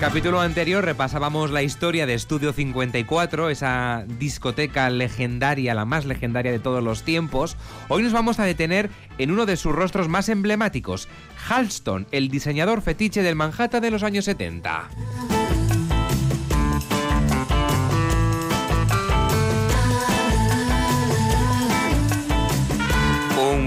Capítulo anterior repasábamos la historia de Estudio 54, esa discoteca legendaria, la más legendaria de todos los tiempos, hoy nos vamos a detener en uno de sus rostros más emblemáticos, Halston, el diseñador fetiche del Manhattan de los años 70.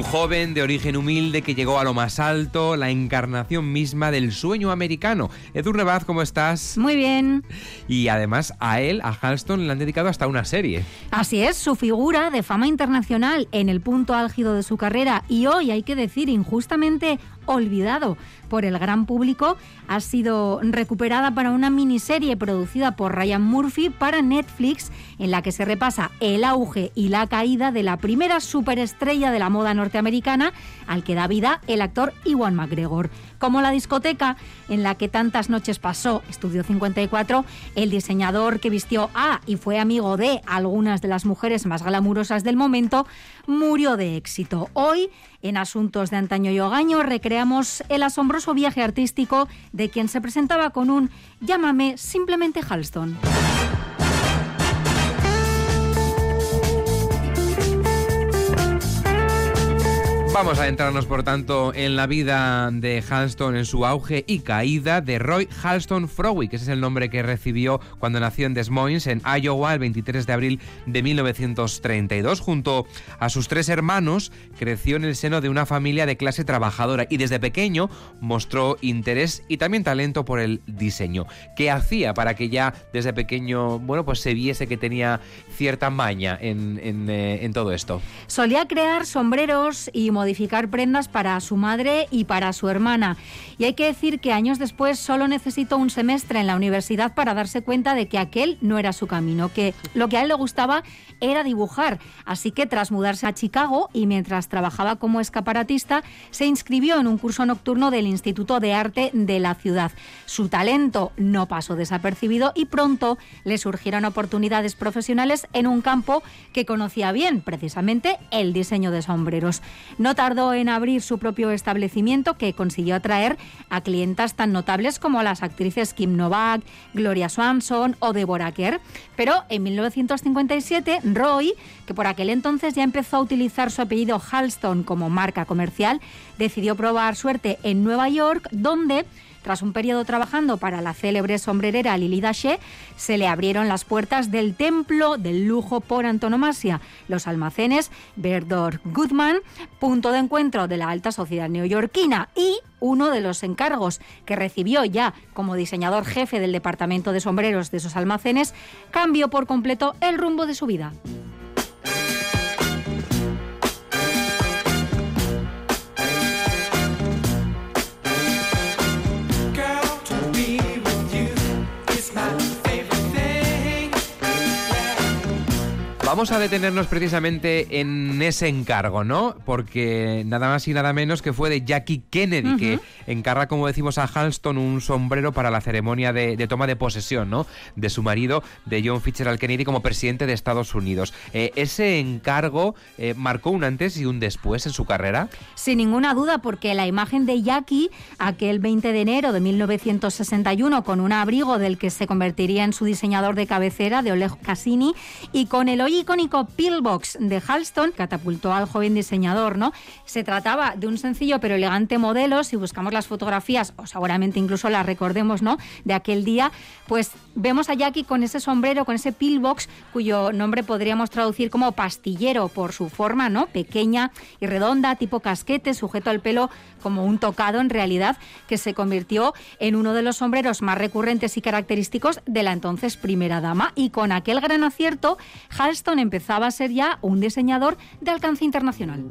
Un joven de origen humilde que llegó a lo más alto, la encarnación misma del sueño americano. Edurne Baz, ¿cómo estás? Muy bien. Y además a él, a Halston, le han dedicado hasta una serie. Así es, su figura de fama internacional en el punto álgido de su carrera y hoy hay que decir injustamente olvidado por el gran público, ha sido recuperada para una miniserie producida por Ryan Murphy para Netflix, en la que se repasa el auge y la caída de la primera superestrella de la moda norteamericana, al que da vida el actor Iwan McGregor. Como la discoteca en la que tantas noches pasó Estudio 54, el diseñador que vistió a y fue amigo de algunas de las mujeres más glamurosas del momento, murió de éxito. Hoy, en Asuntos de Antaño y Hogaño, recreamos el asombroso viaje artístico de quien se presentaba con un llámame simplemente Halston. Vamos a adentrarnos, por tanto, en la vida de Halston en su auge y caída de Roy Halston Frowick, que ese es el nombre que recibió cuando nació en Des Moines, en Iowa, el 23 de abril de 1932. Junto a sus tres hermanos, creció en el seno de una familia de clase trabajadora y desde pequeño mostró interés y también talento por el diseño. ¿Qué hacía para que ya desde pequeño, bueno, pues se viese que tenía cierta maña en, en, eh, en todo esto? Solía crear sombreros y modificar prendas para su madre y para su hermana. Y hay que decir que años después solo necesitó un semestre en la universidad para darse cuenta de que aquel no era su camino, que lo que a él le gustaba era dibujar. Así que tras mudarse a Chicago y mientras trabajaba como escaparatista, se inscribió en un curso nocturno del Instituto de Arte de la ciudad. Su talento no pasó desapercibido y pronto le surgieron oportunidades profesionales en un campo que conocía bien, precisamente el diseño de sombreros. No tardó en abrir su propio establecimiento que consiguió atraer a clientas tan notables como las actrices Kim Novak, Gloria Swanson o Deborah Kerr. Pero en 1957, Roy, que por aquel entonces ya empezó a utilizar su apellido Halston como marca comercial, decidió probar suerte en Nueva York, donde tras un periodo trabajando para la célebre sombrerera Lili Daché, se le abrieron las puertas del templo del lujo por antonomasia, los almacenes Berdor Goodman, punto de encuentro de la alta sociedad neoyorquina y uno de los encargos que recibió ya como diseñador jefe del departamento de sombreros de esos almacenes, cambió por completo el rumbo de su vida. Vamos a detenernos precisamente en ese encargo, ¿no? Porque nada más y nada menos que fue de Jackie Kennedy, uh -huh. que encarga, como decimos, a Halston un sombrero para la ceremonia de, de, toma de posesión, ¿no? De su marido, de John Fitzgerald Kennedy, como presidente de Estados Unidos. Eh, ¿Ese encargo eh, marcó un antes y un después en su carrera? Sin ninguna duda, porque la imagen de Jackie, aquel 20 de enero de 1961, con un abrigo del que se convertiría en su diseñador de cabecera, de Oleg Cassini, y con el hoy icónico Pillbox de Halston catapultó al joven diseñador, ¿no? Se trataba de un sencillo pero elegante modelo, si buscamos las fotografías, o seguramente incluso las recordemos, ¿no? De aquel día, pues vemos a Jackie con ese sombrero, con ese Pillbox, cuyo nombre podríamos traducir como pastillero por su forma, ¿no? Pequeña y redonda, tipo casquete, sujeto al pelo como un tocado en realidad, que se convirtió en uno de los sombreros más recurrentes y característicos de la entonces primera dama. Y con aquel gran acierto, Halston Empezaba a ser ya un diseñador de alcance internacional.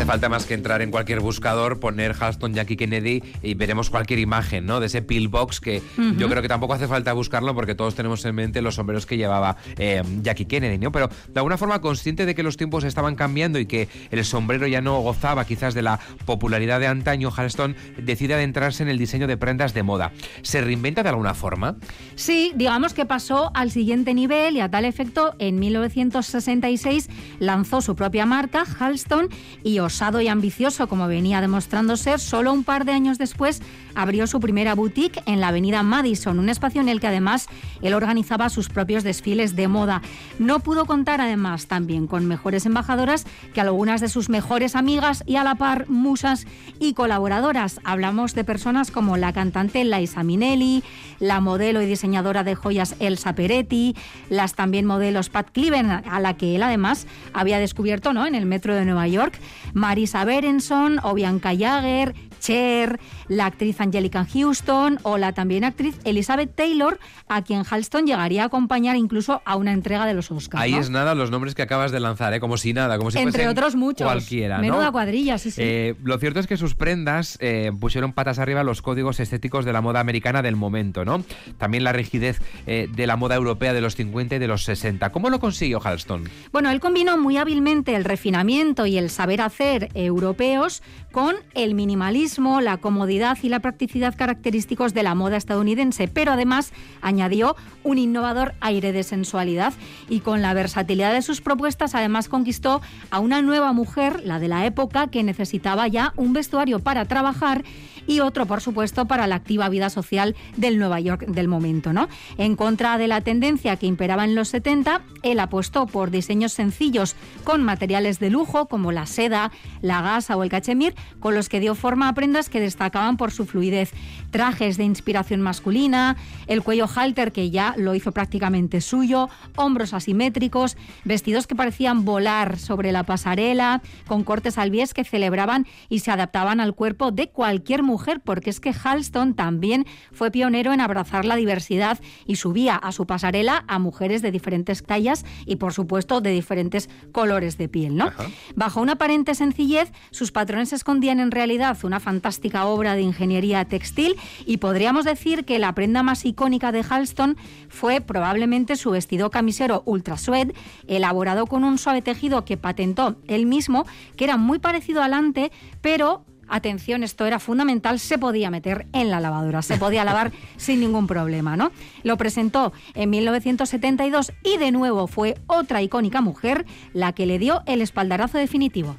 Hace falta más que entrar en cualquier buscador, poner Halston Jackie Kennedy y veremos cualquier imagen, ¿no? De ese pillbox que yo creo que tampoco hace falta buscarlo porque todos tenemos en mente los sombreros que llevaba eh, Jackie Kennedy, ¿no? Pero de alguna forma consciente de que los tiempos estaban cambiando y que el sombrero ya no gozaba quizás de la popularidad de antaño, Halston decide adentrarse en el diseño de prendas de moda. ¿Se reinventa de alguna forma? Sí, digamos que pasó al siguiente nivel y a tal efecto en 1966 lanzó su propia marca, Halston, y osado y ambicioso como venía demostrando ser, solo un par de años después abrió su primera boutique en la avenida Madison, un espacio en el que además él organizaba sus propios desfiles de moda. No pudo contar además también con mejores embajadoras que algunas de sus mejores amigas y a la par musas y colaboradoras. Hablamos de personas como la cantante Liza Minnelli, la modelo y diseñadora de joyas Elsa Peretti, las también modelos Pat Cliven, a la que él además había descubierto ¿no? en el metro de Nueva York, Marisa Berenson o Bianca Jagger, Cher, la actriz Angelica Houston o la también actriz Elizabeth Taylor, a quien Halston llegaría a acompañar incluso a una entrega de los Oscars. Ahí es nada los nombres que acabas de lanzar, ¿eh? como si nada, como si Entre otros muchos. Cualquiera. Menuda cuadrilla, sí, sí. Eh, lo cierto es que sus prendas eh, pusieron patas arriba los códigos estéticos de la moda americana del momento, ¿no? También la rigidez de la moda europea de los 50 y de los 60. ¿Cómo lo consiguió Halston? Bueno, él combinó muy hábilmente el refinamiento y el saber hacer europeos con el minimalismo, la comodidad y la practicidad característicos de la moda estadounidense, pero además añadió un innovador aire de sensualidad y con la versatilidad de sus propuestas además conquistó a una nueva mujer, la de la época, que necesitaba ya un vestuario para trabajar y otro, por supuesto, para la activa vida social del Nueva York del momento. ¿no? En contra de la tendencia que imperaba en los 70, él apostó por diseños sencillos con materiales de lujo como la seda, la gasa o el cachemir, con los que dio forma a prendas que destacaban por su fluidez. Trajes de inspiración masculina, el cuello halter que ya lo hizo prácticamente suyo, hombros asimétricos, vestidos que parecían volar sobre la pasarela, con cortes al bies que celebraban y se adaptaban al cuerpo de cualquier mujer, porque es que Halston también fue pionero en abrazar la diversidad y subía a su pasarela a mujeres de diferentes tallas y, por supuesto, de diferentes colores de piel. ¿no? Bajo una aparente sencillez, sus patrones escondían en realidad una fantástica obra de ingeniería textil y podríamos decir que la prenda más icónica de Halston fue probablemente su vestido camisero ultra suede, elaborado con un suave tejido que patentó él mismo, que era muy parecido al ante, pero atención, esto era fundamental, se podía meter en la lavadora, se podía lavar sin ningún problema, ¿no? Lo presentó en 1972 y de nuevo fue otra icónica mujer la que le dio el espaldarazo definitivo.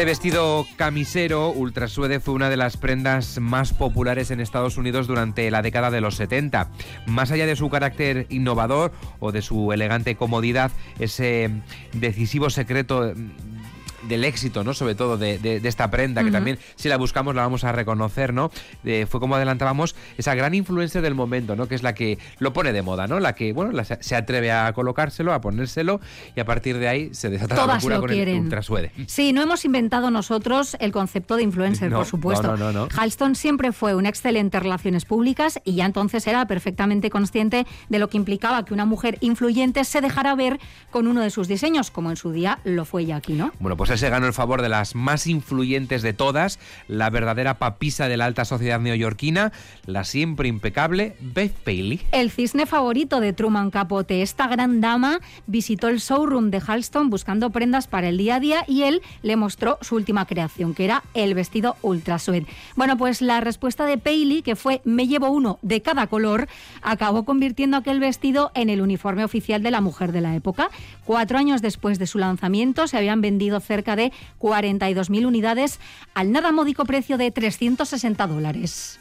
Ese vestido camisero ultra suede fue una de las prendas más populares en Estados Unidos durante la década de los 70. Más allá de su carácter innovador o de su elegante comodidad, ese decisivo secreto del éxito, ¿no? Sobre todo de, esta prenda, que también si la buscamos la vamos a reconocer, ¿no? fue como adelantábamos, esa gran influencia del momento, ¿no? Que es la que lo pone de moda, ¿no? La que, bueno, se atreve a colocárselo, a ponérselo y a partir de ahí se desata la locura con el ultrasuede. Sí, no hemos inventado nosotros el concepto de influencer, por supuesto. No, no, Halston siempre fue un excelente relaciones públicas y ya entonces era perfectamente consciente de lo que implicaba que una mujer influyente se dejara ver con uno de sus diseños, como en su día lo fue Jackie, ¿no? Bueno, pues se ganó el favor de las más influyentes de todas, la verdadera papisa de la alta sociedad neoyorquina, la siempre impecable Beth Paley. El cisne favorito de Truman Capote, esta gran dama visitó el showroom de Halston buscando prendas para el día a día y él le mostró su última creación, que era el vestido ultra suede. Bueno, pues la respuesta de Paley, que fue me llevo uno de cada color, acabó convirtiendo aquel vestido en el uniforme oficial de la mujer de la época. Cuatro años después de su lanzamiento se habían vendido cerca de 42.000 unidades al nada módico precio de 360 dólares.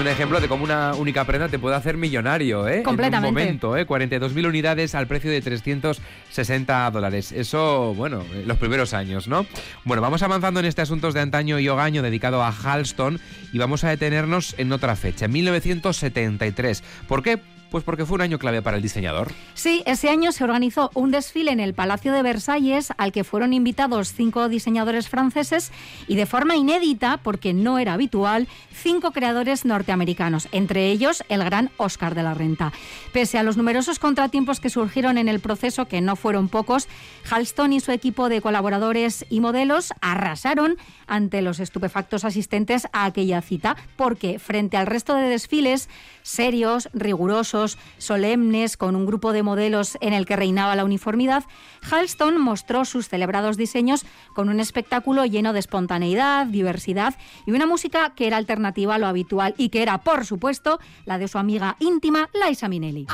Un ejemplo de cómo una única prenda te puede hacer millonario, ¿eh? Completamente. En un momento, ¿eh? 42.000 unidades al precio de 360 dólares. Eso, bueno, los primeros años, ¿no? Bueno, vamos avanzando en este asuntos de antaño y hogaño dedicado a Halston y vamos a detenernos en otra fecha, en 1973. ¿Por qué? Pues porque fue un año clave para el diseñador. Sí, ese año se organizó un desfile en el Palacio de Versalles al que fueron invitados cinco diseñadores franceses y de forma inédita, porque no era habitual, cinco creadores norteamericanos, entre ellos el gran Oscar de la Renta. Pese a los numerosos contratiempos que surgieron en el proceso, que no fueron pocos, Halston y su equipo de colaboradores y modelos arrasaron ante los estupefactos asistentes a aquella cita, porque frente al resto de desfiles serios, rigurosos, solemnes, con un grupo de modelos en el que reinaba la uniformidad, Halston mostró sus celebrados diseños con un espectáculo lleno de espontaneidad, diversidad y una música que era alternativa a lo habitual y que era, por supuesto, la de su amiga íntima, Liza Minnelli.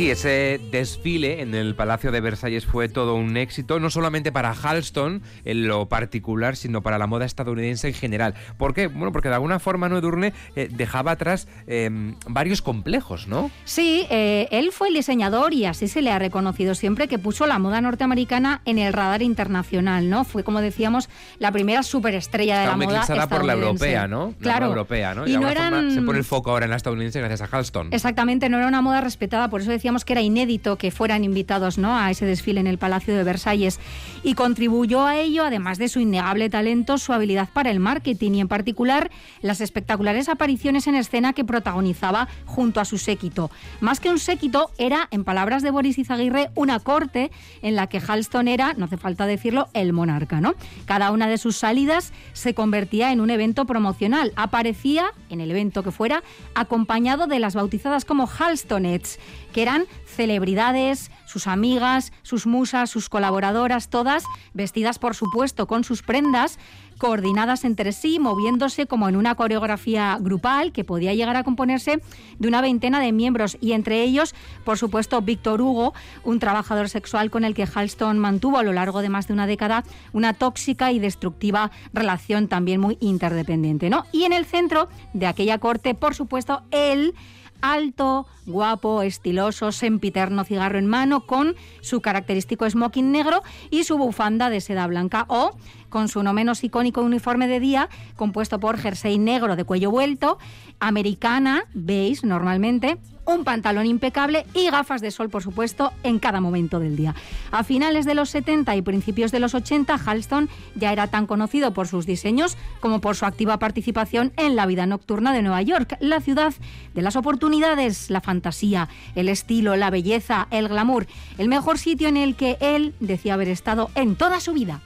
Sí, ese desfile en el Palacio de Versalles fue todo un éxito, no solamente para Halston en lo particular, sino para la moda estadounidense en general. ¿Por qué? Bueno, porque de alguna forma No Durne eh, dejaba atrás em, varios complejos, ¿no? Sí, eh, él fue el diseñador y así se le ha reconocido siempre que puso la moda norteamericana en el radar internacional, ¿no? Fue, como decíamos, la primera superestrella de la moda estadounidense. por la europea, ¿no? claro. europea, ¿no? Y, no eran... se pone el foco ahora en la estadounidense gracias a Halston. Exactamente, no era una moda respetada, por eso decía que era inédito que fueran invitados ¿no? a ese desfile en el Palacio de Versalles y contribuyó a ello, además de su innegable talento, su habilidad para el marketing y en particular las espectaculares apariciones en escena que protagonizaba junto a su séquito. Más que un séquito, era, en palabras de Boris Izaguirre, una corte en la que Halston era, no hace falta decirlo, el monarca. ¿no? Cada una de sus salidas se convertía en un evento promocional. Aparecía, en el evento que fuera, acompañado de las bautizadas como Halstonets, que eran celebridades, sus amigas, sus musas, sus colaboradoras, todas vestidas, por supuesto, con sus prendas, coordinadas entre sí, moviéndose como en una coreografía grupal que podía llegar a componerse de una veintena de miembros y entre ellos, por supuesto, Víctor Hugo, un trabajador sexual con el que Halston mantuvo a lo largo de más de una década una tóxica y destructiva relación también muy interdependiente, ¿no? Y en el centro de aquella corte, por supuesto, él alto, guapo, estiloso, sempiterno cigarro en mano, con su característico smoking negro y su bufanda de seda blanca, o con su no menos icónico uniforme de día, compuesto por jersey negro de cuello vuelto, americana, beige normalmente, un pantalón impecable y gafas de sol, por supuesto, en cada momento del día. A finales de los 70 y principios de los 80, Halston ya era tan conocido por sus diseños como por su activa participación en la vida nocturna de Nueva York, la ciudad de las oportunidades, la fantasía, el estilo, la belleza, el glamour, el mejor sitio en el que él decía haber estado en toda su vida.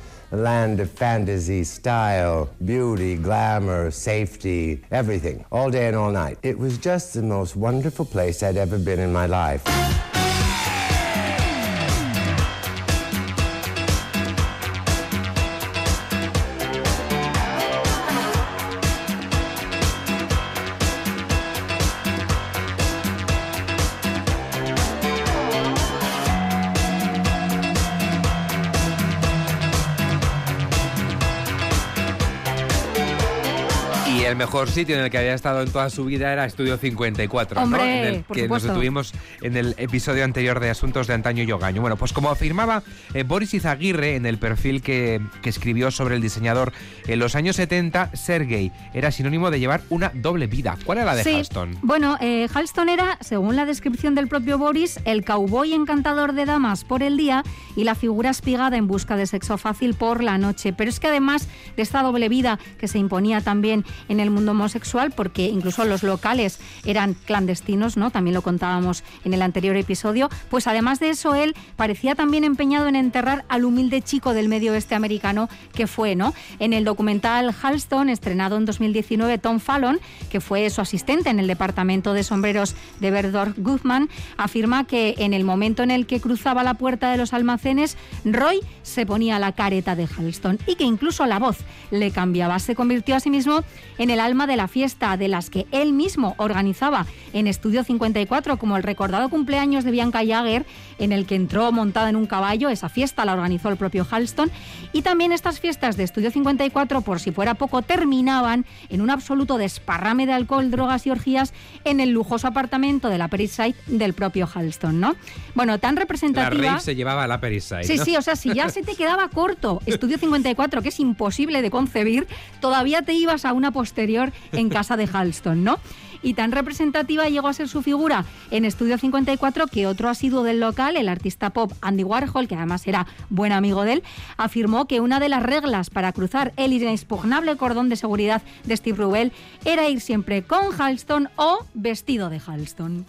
a land of fantasy, style, beauty, glamour, safety, everything, all day and all night. It was just the most wonderful place I'd ever been in my life. Mejor sitio en el que había estado en toda su vida era Estudio 54, Hombre, ¿no? En el que nos detuvimos en el episodio anterior de Asuntos de Antaño y Ogaño. Bueno, pues como afirmaba eh, Boris Izaguirre en el perfil que, escribió sobre el diseñador, en los años 70 ser gay era sinónimo de llevar una doble vida. ¿Cuál era la de sí. Halston? Bueno, eh, Halston era, según la descripción del propio Boris, el cowboy encantador de damas por el día y la figura espigada en busca de sexo fácil por la noche. Pero es que además de esta doble vida que se imponía también en el mundo homosexual porque incluso los locales eran clandestinos, ¿no? También lo contábamos en el anterior episodio. Pues además de eso, él parecía también empeñado en enterrar al humilde chico del medio oeste americano que fue, ¿no? En el documental Halston, estrenado en 2019, Tom Fallon, que fue su asistente en el departamento de sombreros de Berdor Guzman, afirma que en el momento en el que cruzaba la puerta de los almacenes, Roy se ponía la careta de Halston y que incluso la voz le cambiaba. Se convirtió a sí mismo en el alma de la fiesta, de las que él mismo organizaba en Estudio 54, como el recordado cumpleaños de Bianca Jagger, en el que entró montada en un caballo. Esa fiesta la organizó el propio Halston. Y también estas fiestas de Estudio 54, por si fuera poco, terminaban en un absoluto desparrame de alcohol, drogas y orgías en el lujoso apartamento de la Periside del propio Halston, ¿no? Bueno, tan representativa... La se llevaba a la Periside, Sí, sí, o sea, si ya se te quedaba corto Estudio 54, que es imposible de concebir, todavía te ibas a una posterior en casa de Halston, ¿no? y tan representativa llegó a ser su figura en Estudio 54 que otro asiduo del local, el artista pop Andy Warhol, que además era buen amigo de él, afirmó que una de las reglas para cruzar el inexpugnable cordón de seguridad de Steve Rubel era ir siempre con Halston o vestido de Halston.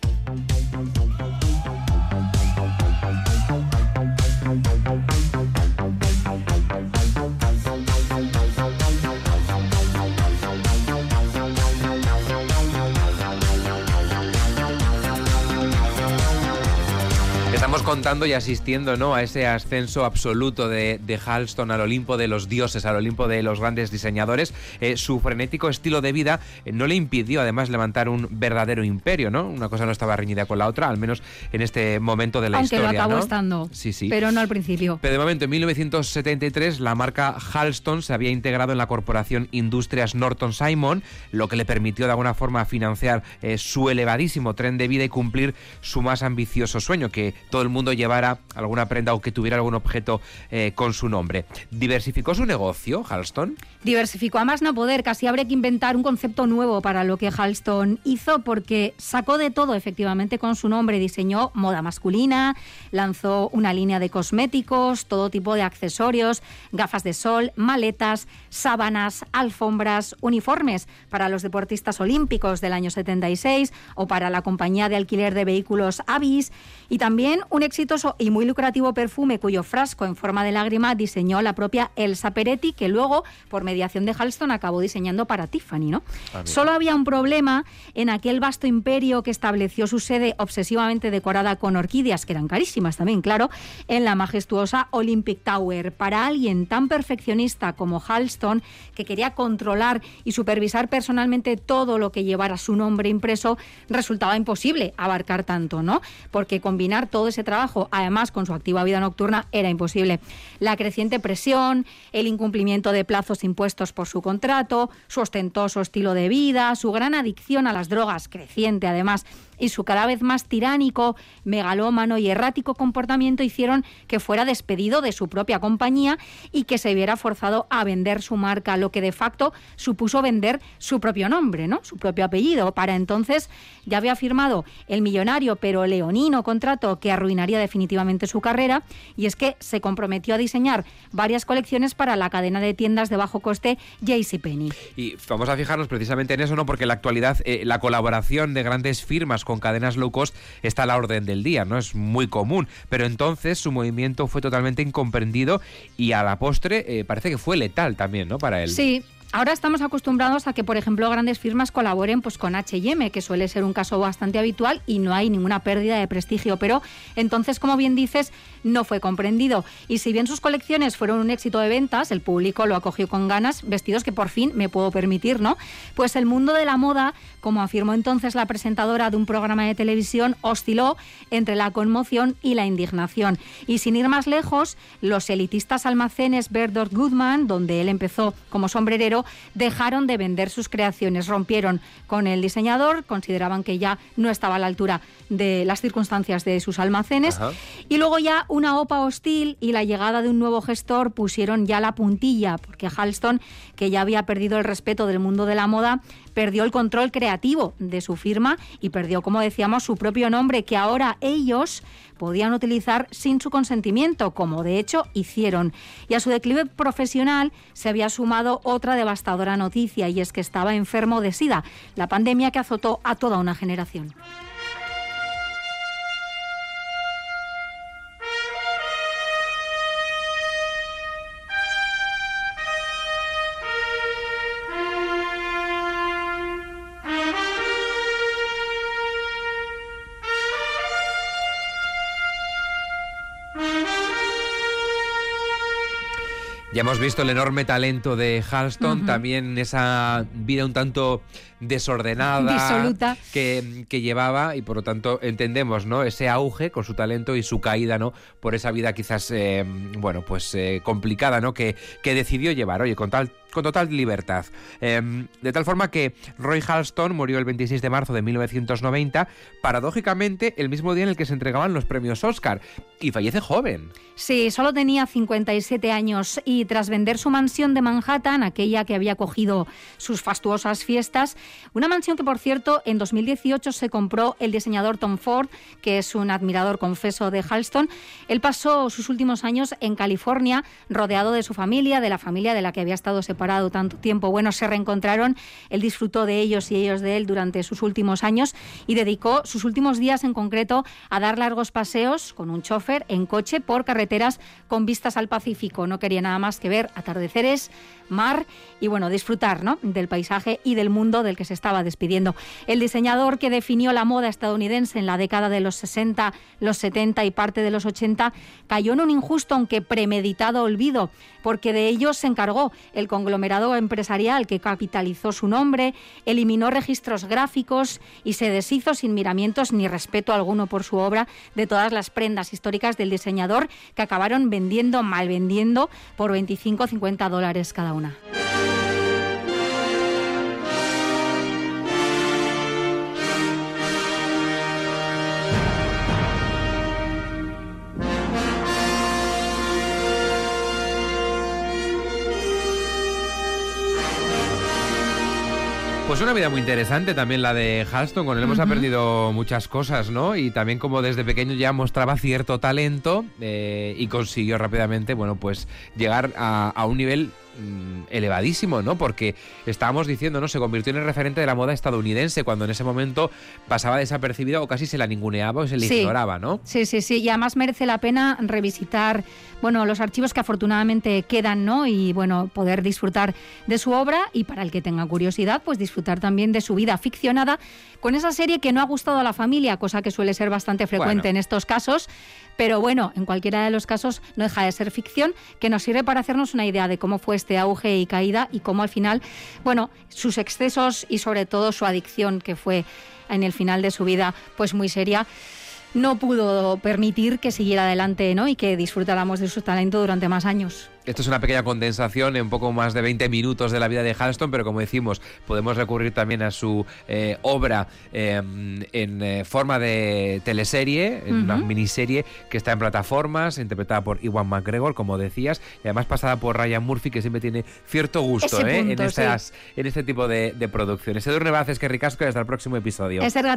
Contando y asistiendo ¿no? a ese ascenso absoluto de, de, Halston al Olimpo de los dioses, al Olimpo de los grandes diseñadores. Eh, su frenético estilo de vida eh, no le impidió además levantar un verdadero imperio, ¿no? Una cosa no estaba reñida con la otra, al menos en este momento de la Aunque historia. Aunque lo acabó ¿no? estando. Sí, sí. Pero no al principio. Pero de momento, en 1973, la marca Halston se había integrado en la corporación Industrias Norton Simon, lo que le permitió de alguna forma financiar eh, su elevadísimo tren de vida y cumplir su más ambicioso sueño, que todo el mundo llevara alguna prenda o que tuviera algún objeto eh, con su nombre. ¿Diversificó su negocio, Halston? Diversificó a más no poder. Casi habría que inventar un concepto nuevo para lo que Halston hizo, porque sacó de todo efectivamente con su nombre. Diseñó moda masculina, lanzó una línea de cosméticos, todo tipo de accesorios, gafas de sol, maletas, sábanas, alfombras, uniformes para los deportistas olímpicos del año 76 o para la compañía de alquiler de vehículos Avis y también un exitoso y muy lucrativo perfume cuyo frasco en forma de lágrima diseñó la propia Elsa Peretti, que luego, por mediación de Halston, acabó diseñando para Tiffany. ¿no? Ah, Solo había un problema en aquel vasto imperio que estableció su sede obsesivamente decorada con orquídeas, que eran carísimas también, claro, en la majestuosa Olympic Tower. Para alguien tan perfeccionista como Halston, que quería controlar y supervisar personalmente todo lo que llevara su nombre impreso, resultaba imposible abarcar tanto, ¿no? Porque combinar todo ese trabajo, además con su activa vida nocturna, era imposible. La creciente presión, el incumplimiento de plazos impuestos por su contrato, su ostentoso estilo de vida, su gran adicción a las drogas, creciente además, y su cada vez más tiránico, megalómano y errático comportamiento hicieron que fuera despedido de su propia compañía y que se viera forzado a vender su marca, lo que de facto supuso vender su propio nombre, ¿no? Su propio apellido. Para entonces ya había firmado el millonario pero leonino contrato que arruinaría definitivamente su carrera y es que se comprometió a diseñar varias colecciones para la cadena de tiendas de bajo coste JCPenney. Y vamos a fijarnos precisamente en eso, ¿no? Porque en la actualidad eh, la colaboración de grandes firmas con cadenas low cost está a la orden del día, ¿no? Es muy común. Pero entonces su movimiento fue totalmente incomprendido y a la postre eh, parece que fue letal también, ¿no? Para él. Sí, Ahora estamos acostumbrados a que, por ejemplo, grandes firmas colaboren pues, con HM, que suele ser un caso bastante habitual y no hay ninguna pérdida de prestigio. Pero entonces, como bien dices, no fue comprendido. Y si bien sus colecciones fueron un éxito de ventas, el público lo acogió con ganas, vestidos que por fin me puedo permitir, ¿no? Pues el mundo de la moda, como afirmó entonces la presentadora de un programa de televisión, osciló entre la conmoción y la indignación. Y sin ir más lejos, los elitistas almacenes Berdor Goodman, donde él empezó como sombrerero, dejaron de vender sus creaciones, rompieron con el diseñador, consideraban que ya no estaba a la altura de las circunstancias de sus almacenes Ajá. y luego ya una OPA hostil y la llegada de un nuevo gestor pusieron ya la puntilla, porque Halston, que ya había perdido el respeto del mundo de la moda, perdió el control creativo de su firma y perdió, como decíamos, su propio nombre, que ahora ellos podían utilizar sin su consentimiento, como de hecho hicieron. Y a su declive profesional se había sumado otra devastadora noticia, y es que estaba enfermo de SIDA, la pandemia que azotó a toda una generación. Ya hemos visto el enorme talento de Halston, también esa vida un tanto desordenada que, que, llevaba y por lo tanto entendemos no ese auge con su talento y su caída no por esa vida quizás eh, bueno pues eh, complicada no que, que decidió llevar. Oye con tal con total libertad. Em, de tal forma que Roy Halston murió el 26 de marzo de 1990, paradójicamente el mismo día en el que se entregaban los premios Oscar, y fallece joven. Sí, solo tenía 57 años y tras vender su mansión de Manhattan, aquella que había cogido sus fastuosas fiestas, una mansión que por cierto en 2018 se compró el diseñador Tom Ford, que es un admirador confeso de Halston, él pasó sus últimos años en California rodeado de su familia, de la familia de la que había estado separado parado tanto tiempo. Bueno, se reencontraron, él disfrutó de ellos y ellos de él durante sus últimos años y dedicó sus últimos días en concreto a dar largos paseos con un chofer en coche por carreteras con vistas al Pacífico. No quería nada más que ver atardeceres, mar y bueno, disfrutar ¿no? del paisaje y del mundo del que se estaba despidiendo. El diseñador que definió la moda estadounidense en la década de los 60, los 70 y parte de los 80 cayó en un injusto aunque premeditado olvido, porque de ello se encargó el conglomerado empresarial que capitalizó su nombre, eliminó registros gráficos y se deshizo sin miramientos ni respeto alguno por su obra de todas las prendas históricas del diseñador que acabaron vendiendo, mal vendiendo, por 25 o 50 dólares cada una. Pues una vida muy interesante también la de Halston, con él hemos aprendido muchas cosas, ¿no? Y también como desde pequeño ya mostraba cierto talento eh, y consiguió rápidamente, bueno, pues llegar a un nivel Mm, elevadísimo, ¿no? Porque estábamos diciendo, ¿no? Se convirtió en el referente de la moda estadounidense cuando en ese momento pasaba desapercibida o casi se la ninguneaba o se le ignoraba, ¿no? Sí, sí, sí. Y además merece la pena revisitar, bueno, los archivos que afortunadamente quedan, ¿no? Y bueno, poder disfrutar de su obra y para el que tenga curiosidad, pues disfrutar también de su vida ficcionada con esa serie que no ha gustado a la familia, cosa que suele ser bastante frecuente en estos casos. Pero bueno, en cualquiera de los casos no deja de ser ficción que nos sirve para hacernos una idea de cómo fue este auge y caída y cómo al final, bueno, sus excesos y sobre todo su adicción que fue en el final de su vida pues muy seria no pudo permitir que siguiera adelante ¿no? y que disfrutáramos de su talento durante más años. Esto es una pequeña condensación en un poco más de 20 minutos de la vida de Halston, pero como decimos, podemos recurrir también a su eh, obra em, en eh, forma de teleserie, en una miniserie que está en plataformas, interpretada por Iwan McGregor, como decías, y además pasada por Ryan Murphy, que siempre tiene cierto gusto ¿eh? en, estas, en este tipo de, de producciones. Edurne Vázquez, que ricasco y hasta el próximo episodio. Es el